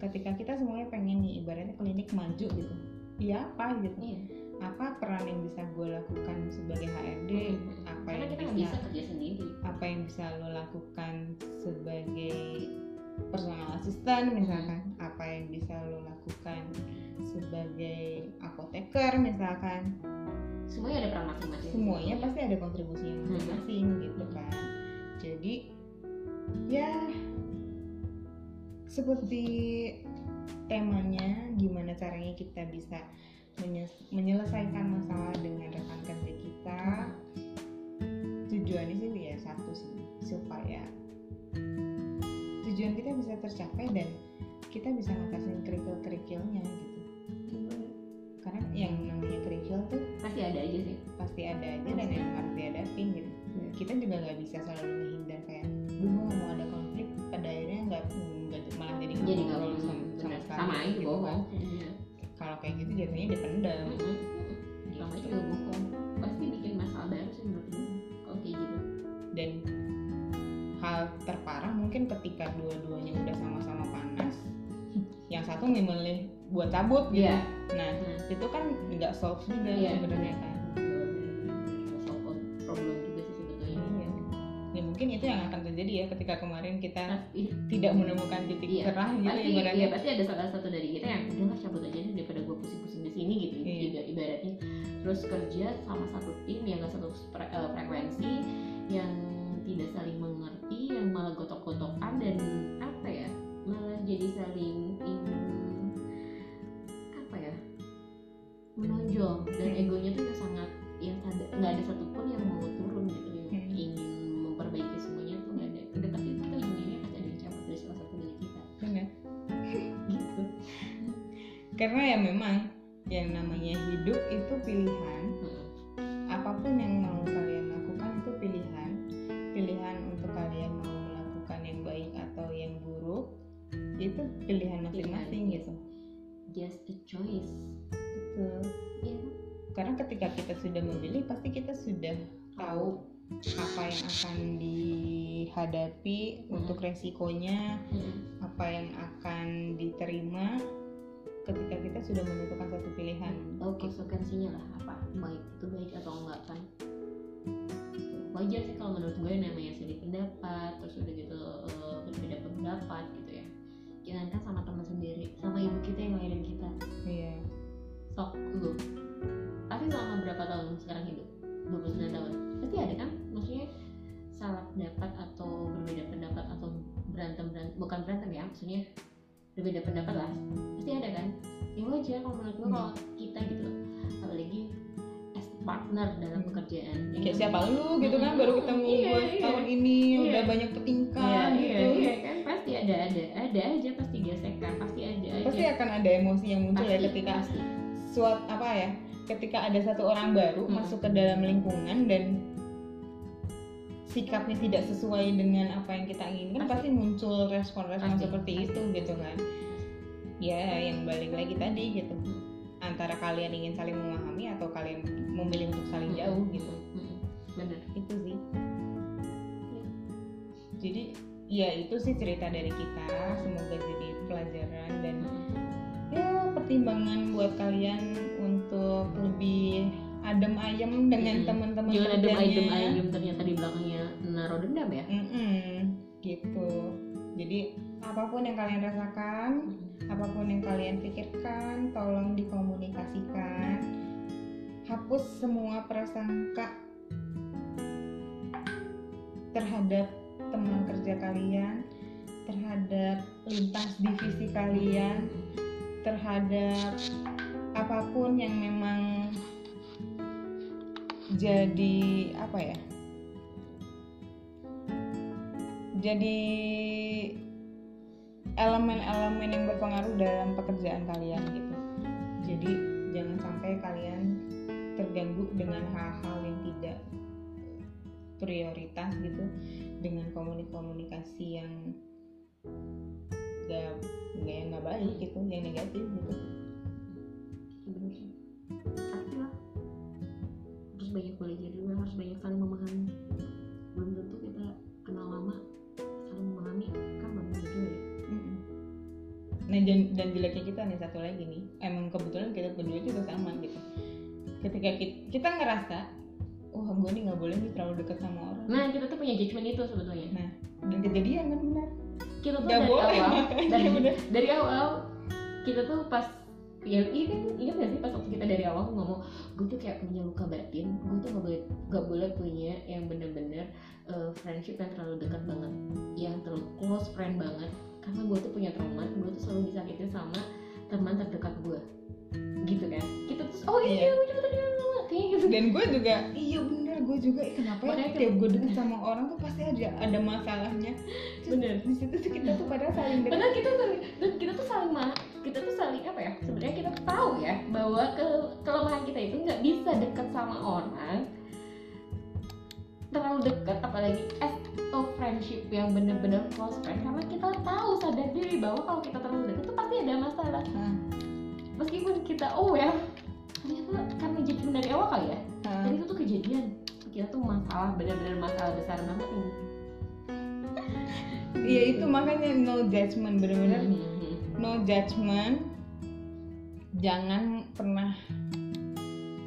Ketika kita semuanya pengen nih ibaratnya klinik maju gitu. Ya apa gitu. Iya apa peran yang bisa gue lakukan sebagai HRD Mm-mm. apa karena yang kita bisa bisa kerja sendiri. apa yang bisa lo lakukan sebagai personal assistant misalkan apa yang bisa lo lakukan sebagai apoteker misalkan. Semuanya ada peran masing-masing. Semuanya pasti ada kontribusinya masing-masing gitu kan. Jadi ya seperti temanya gimana caranya kita bisa menyelesaikan masalah dengan rekan kerja kita tujuannya sih ya satu sih supaya tujuan kita bisa tercapai dan kita bisa ngatasin kerikil-kerikilnya gitu karena yang namanya kerikil tuh pasti ada aja sih pasti ada aja dan yang harus dihadapin gitu Iya. kita juga nggak bisa selalu menghindar kayak dulu nggak mau ada konflik pada akhirnya nggak malah jadi jadi nggak sama, sama sekali sama aja gitu bohong kan. Iya. Kalau kayak gitu jadinya dipendam Mm-mm. sama gitu. juga bohong pasti bikin masalah baru sih menurut gue kalau kayak gitu dan hal terparah mungkin ketika dua-duanya udah sama-sama panas yang satu memilih buat cabut gitu Iya. nah Hmm. itu kan nggak solve juga Iya. sebenarnya kan Solve problem juga sih sebetulnya iya ya mungkin itu yang akan terjadi ya ketika kemarin kita pasti tidak menemukan titik Iya. cerah gitu pasti ibaratnya ya pasti ada salah satu dari kita yang udahlah cabut aja deh daripada gue pusing-pusing di sini gitu Iya. Iba- ibaratnya terus kerja sama satu tim yang gak satu fre- eh, frekuensi yang tidak saling mengerti yang malah gotok-gotokan dan apa ya malah jadi saling ingin apa ya menonjol dan Hmm. egonya tuh yang sangat yang nggak ada satupun yang mau turun gitu karena ya memang yang namanya hidup itu pilihan. Mm-mm. apa pun yang mau kalian lakukan itu pilihan. Pilihan untuk kalian mau melakukan yang baik atau yang buruk itu pilihan masing-masing gitu. Just a choice. Betul. Ya karena ketika kita sudah memilih pasti kita sudah tahu apa yang akan dihadapi Hmm. untuk resikonya Mm-mm. apa yang akan diterima ketika kita sudah menentukan satu pilihan. Tahu konsekuensinya lah apa baik itu baik atau enggak kan. Wajar sih kalau menurut gue namanya sendiri pendapat terus udah gitu eh, berbeda pendapat gitu ya. Jangankan sama teman sendiri sama ibu kita yang lahirin kita. Iya. Sok lu. Pasti selama berapa tahun sekarang hidup? 29 tahun? Pasti ada kan? Maksudnya salah pendapat atau berbeda pendapat atau berantem berantem bukan berantem ya maksudnya berbeda pendapat lah pasti ada kan ya wajar kalau menurut gue Hmm. kalau kita gitu loh apalagi as partner dalam Hmm. pekerjaan Yang kayak namanya- siapa lu gitu kan baru ketemu Iya, gue iya. tahun ini Iya. udah banyak Iya, petingkan iya, gitu iya kan pasti ada ada ada aja pasti gesekan pasti ada aja pasti akan ada emosi yang muncul ya Pasti, ketika pasti. suat apa ya ketika ada satu orang baru Hmm. masuk ke dalam lingkungan dan sikapnya tidak sesuai dengan apa yang kita inginkan Pasti. muncul respon-respon seperti itu gitu kan. Ya yang balik lagi tadi gitu. Antara kalian ingin saling memahami atau kalian memilih untuk saling jauh gitu. Bener itu sih. Jadi ya itu sih cerita dari kita. Semoga jadi pelajaran dan ya pertimbangan buat kalian untuk lebih adem ayem dengan Mm-mm. teman-teman jangan adem adem ayem ternyata di belakangnya naruh dendam ya? Mm-mm, gitu. Jadi apa pun yang kalian rasakan apa pun yang kalian pikirkan tolong dikomunikasikan. Hapus semua prasangka terhadap teman kerja kalian terhadap lintas divisi kalian terhadap apa pun yang memang jadi apa ya? Jadi elemen-elemen yang berpengaruh dalam pekerjaan kalian gitu. Jadi jangan sampai kalian terganggu dengan hal-hal yang tidak prioritas gitu. Dengan komunikasi yang gak yang nggak baik gitu yang negatif gitu dan, dan jeleknya kita nih satu lagi nih. Emang kebetulan kita berdua juga sama gitu. Ketika kita, kita ngerasa Wah gue nih gak boleh nih terlalu dekat sama orang. Nah kita tuh punya judgement itu sebetulnya. Nah dan kejadian kan benar. Kita tuh Gak dari boleh awal dari, bener dari awal kita tuh pas ya iya kan ingat gak sih? Pas waktu kita dari awal ngomong gue tuh kayak punya luka batin gue tuh gak boleh gak boleh punya yang bener-bener uh, friendship yang terlalu dekat banget yang terlalu close friend banget karena gue tuh punya trauma gue tuh selalu disakitin sama teman terdekat gue gitu kan? Kita tuh oh iya, Iya. gue juga tadi kayak gitu Dan gue juga Iya bener gue juga. Kenapa ya? Tiap gue deket sama orang tuh pasti ada ada masalahnya. Terus Bener. Di situ tuh kita tuh padahal saling dekat Padahal kita saling, dan kita tuh saling ma kita tuh saling apa ya? Sebenarnya kita tahu ya bahwa ke kelemahan kita itu nggak bisa dekat sama orang terlalu dekat apalagi as a friendship yang bener-bener close friend. Karena kita tahu sadar diri bahwa kalau kita terlalu dekat tuh pasti ada masalah. Nah, meskipun kita aware ternyata karena judgement dari awal kali ya. Nah, dan itu tuh kejadian. Kita tuh masalah bener-bener masalah besar banget ini. Iya itu makanya no judgment Bener-bener Mhm. no judgment. Jangan pernah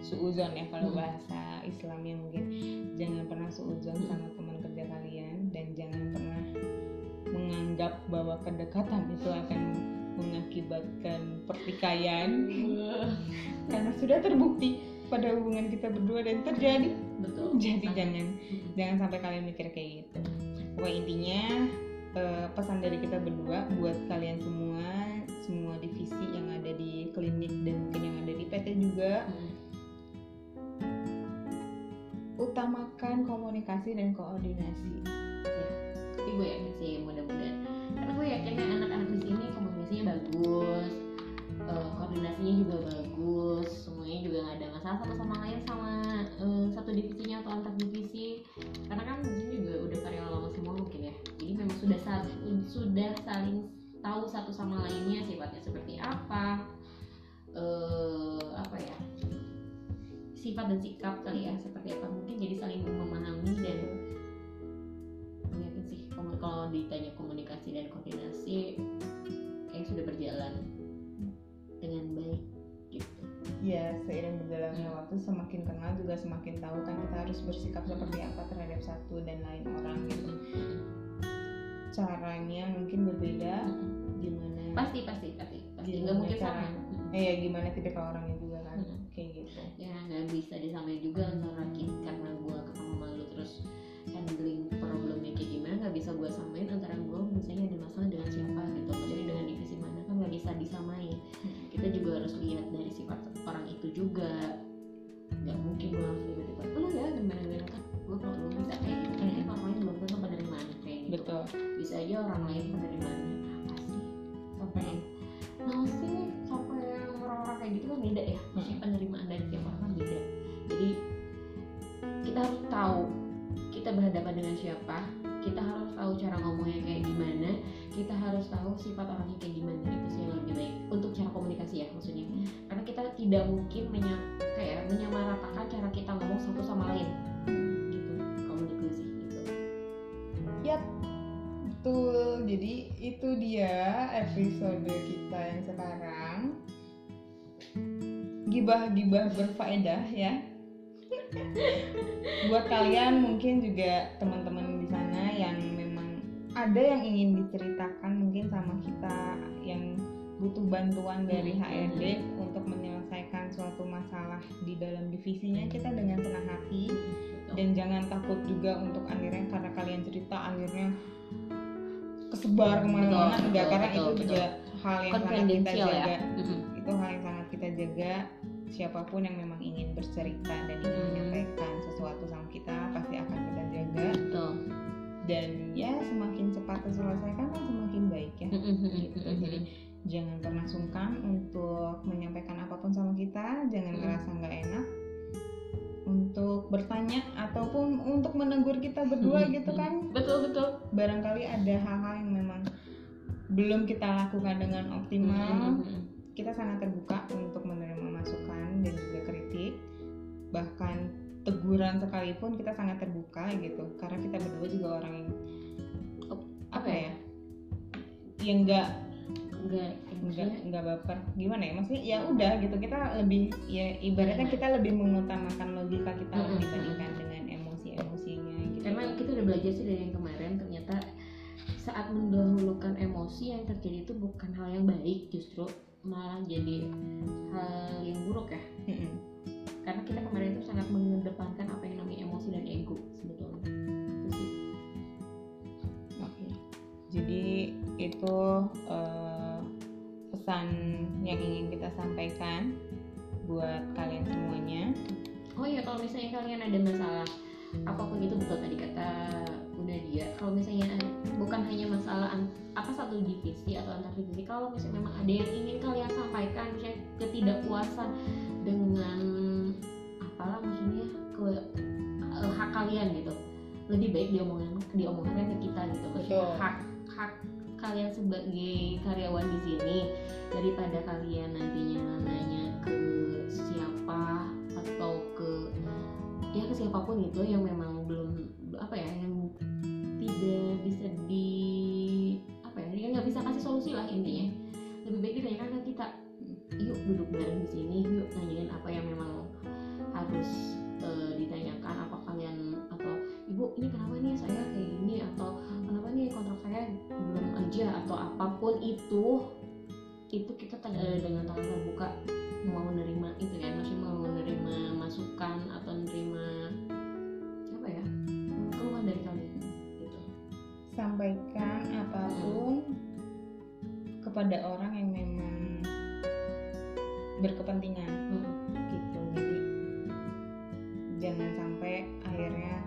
suuzon ya kalau Hmm. bahasa Islamnya mungkin jangan pernah suuzon sama teman kerja kalian dan jangan pernah menganggap bahwa kedekatan itu akan mengakibatkan pertikaian. Karena sudah terbukti pada hubungan kita berdua dan terjadi. Betul. Jadi jangan jangan sampai kalian mikir kayak gitu. Pokoknya intinya eh, pesan dari kita berdua buat kalian semua semua divisi yang ada di klinik dan mungkin yang ada di PT juga Mhm. Utamakan komunikasi dan koordinasi. Tapi gue yakin sih mudah-mudahan. Karena gue yakinnya anak-anak di sini komunikasinya bagus eh, koordinasinya juga bagus semuanya juga nggak ada masalah satu sama lain sama eh, satu divisinya atau antar divisi. Karena kan di sini juga udah karyawan lama semua mungkin ya. Jadi memang sudah sa- sudah saling tahu satu sama lainnya sifatnya seperti apa eh apa ya sifat dan sikap kali ya seperti apa mungkin jadi saling memahami dan mungkin sih kalau ditanya komunikasi dan koordinasi kayak sudah berjalan dengan baik gitu. Ya seiring berjalannya Hmm. waktu semakin kenal juga semakin tahu kan kita harus bersikap seperti apa terhadap satu dan lain orang gitu. Caranya mungkin berbeda gimana pasti pasti pasti pasti. Nggak mungkin cara- sama. eh ya gimana tipikal orangnya juga bisa disamain juga antara kita Gibah-gibah berfaedah ya. Buat kalian mungkin juga teman-teman di sana yang memang ada yang ingin diceritakan mungkin sama kita yang butuh bantuan dari HRD untuk menyelesaikan suatu masalah di dalam divisinya kita dengan senang hati Betul. dan jangan takut juga untuk akhirnya karena kalian cerita akhirnya kesebar ke mana-mana Betul, enggak betul, karena betul, itu juga hal yang sangat kita ya. jaga Mhm. itu hal yang sangat kita jaga siapa pun yang memang ingin bercerita dan ingin Hmm. menyampaikan sesuatu sama kita pasti akan kita jaga. Betul. dan ya semakin cepat terselesaikan kan semakin baik ya. Mhm, gitu. mhm, jadi jangan pernah sungkan untuk menyampaikan apa pun sama kita jangan Hmm. ngerasa nggak enak. Untuk bertanya ataupun untuk menegur kita berdua gitu kan. Betul betul. barangkali ada hal-hal yang memang belum kita lakukan dengan optimal. Kita sangat terbuka untuk menerima bahkan teguran sekalipun kita sangat terbuka gitu. Karena kita berdua juga orang yang apa ya? yang enggak Enggak, enggak baper. Gimana ya? Maksudnya ya udah gitu. Kita lebih ya ibaratnya kita lebih mengutamakan logika kita Mm-mm. dibandingkan dengan emosi-emosinya gitu. Karena kita udah belajar sih dari yang kemarin. Ternyata saat mendahulukan emosi yang terjadi itu bukan hal yang baik. Justru malah jadi hal yang buruk ya. Mm-mm. Karena kita kemarin itu sangat mengedepankan apa yang namanya emosi dan ego sebetulnya itu sih Oke. Jadi itu eh, pesan yang ingin kita sampaikan buat kalian semuanya. oh ya kalau misalnya kalian ada masalah apa pun itu betul tadi kata udah dia kalau misalnya bukan hanya masalah apa satu divisi atau antar divisi kalau misalnya memang ada yang ingin kalian sampaikan misalnya ketidakpuasan dengan apalah maksudnya ke eh, hak kalian gitu lebih baik diomongin diomongkan ke kita gitu maksudnya Betul. hak hak kalian sebagai karyawan di sini daripada kalian nantinya nanya ke siapa atau ke ya ke siapa pun itu yang memang itu kita eh, dengan tangan terbuka mau menerima itu ya maksudnya mau menerima masukan atau menerima apa ya keluhan dari kalian gitu Sampaikan apa pun kepada orang yang memang berkepentingan Hmm. gitu. Jadi jangan sampai akhirnya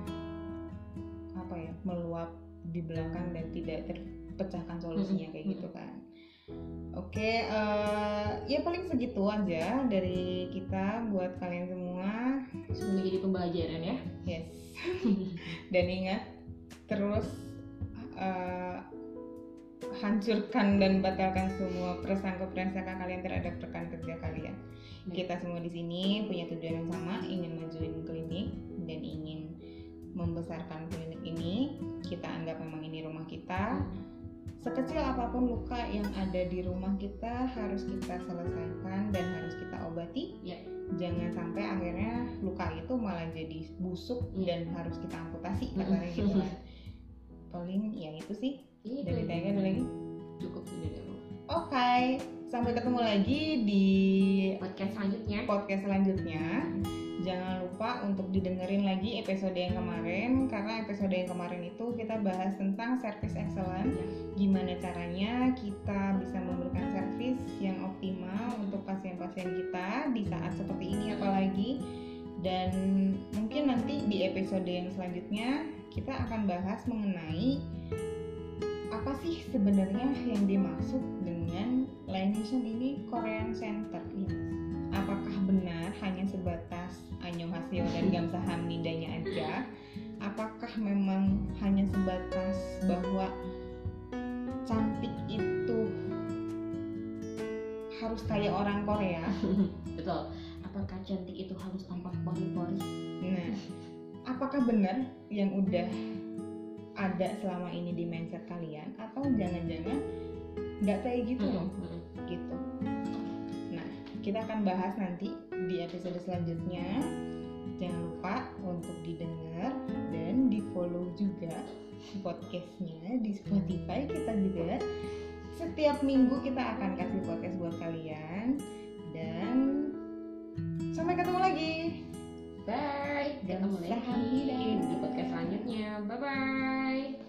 apa ya meluap di belakang dan tidak terpecahkan solusinya kayak gitu kan. Oke, eh, ya paling segitu aja dari kita buat kalian semua. semoga jadi pembelajaran ya hancurkan dan batalkan semua prasangka-prasangka kalian terhadap rekan kerja kalian. Kita semua di sini punya tujuan yang sama, ingin majuin klinik dan ingin membesarkan klinik ini. Kita anggap memang ini rumah kita. Sekecil apa pun luka yang ada di rumah kita harus kita selesaikan dan harus kita obati. Ya. Jangan sampai akhirnya luka itu malah jadi busuk Iya. dan harus kita amputasi katanya gitu kan. Paling ya itu sih Iya, dari itu Tega ada lagi. cukup dari aku. Oke, sampai ketemu lagi di podcast selanjutnya podcast selanjutnya. Jangan lupa untuk didengerin lagi episode yang kemarin karena episode yang kemarin itu kita bahas tentang service excellence. Gimana caranya kita bisa memberikan servis yang optimal untuk pasien-pasien kita di saat seperti ini apalagi. Dan mungkin nanti di episode yang selanjutnya kita akan bahas mengenai apa sih sebenarnya yang dimaksud dengan Laination ini Korean Center apakah benar hanya sebatas Haseo dan Gamsaham Nindanya aja. Apakah memang hanya sebatas bahwa cantik itu harus kayak orang Korea? Betul. Apakah cantik itu harus tampak pori-pori nah apakah benar yang udah ada selama ini di mindset kalian? Atau jangan-jangan nggak kayak gitu loh? Mm-mm. gitu. Nah, kita akan bahas nanti di episode selanjutnya. Jangan lupa untuk didengar dan di follow juga podcastnya di Spotify kita juga. Setiap minggu kita akan kasih podcast buat kalian dan sampai ketemu lagi. bye ketemu lagi di podcast selanjutnya bye bye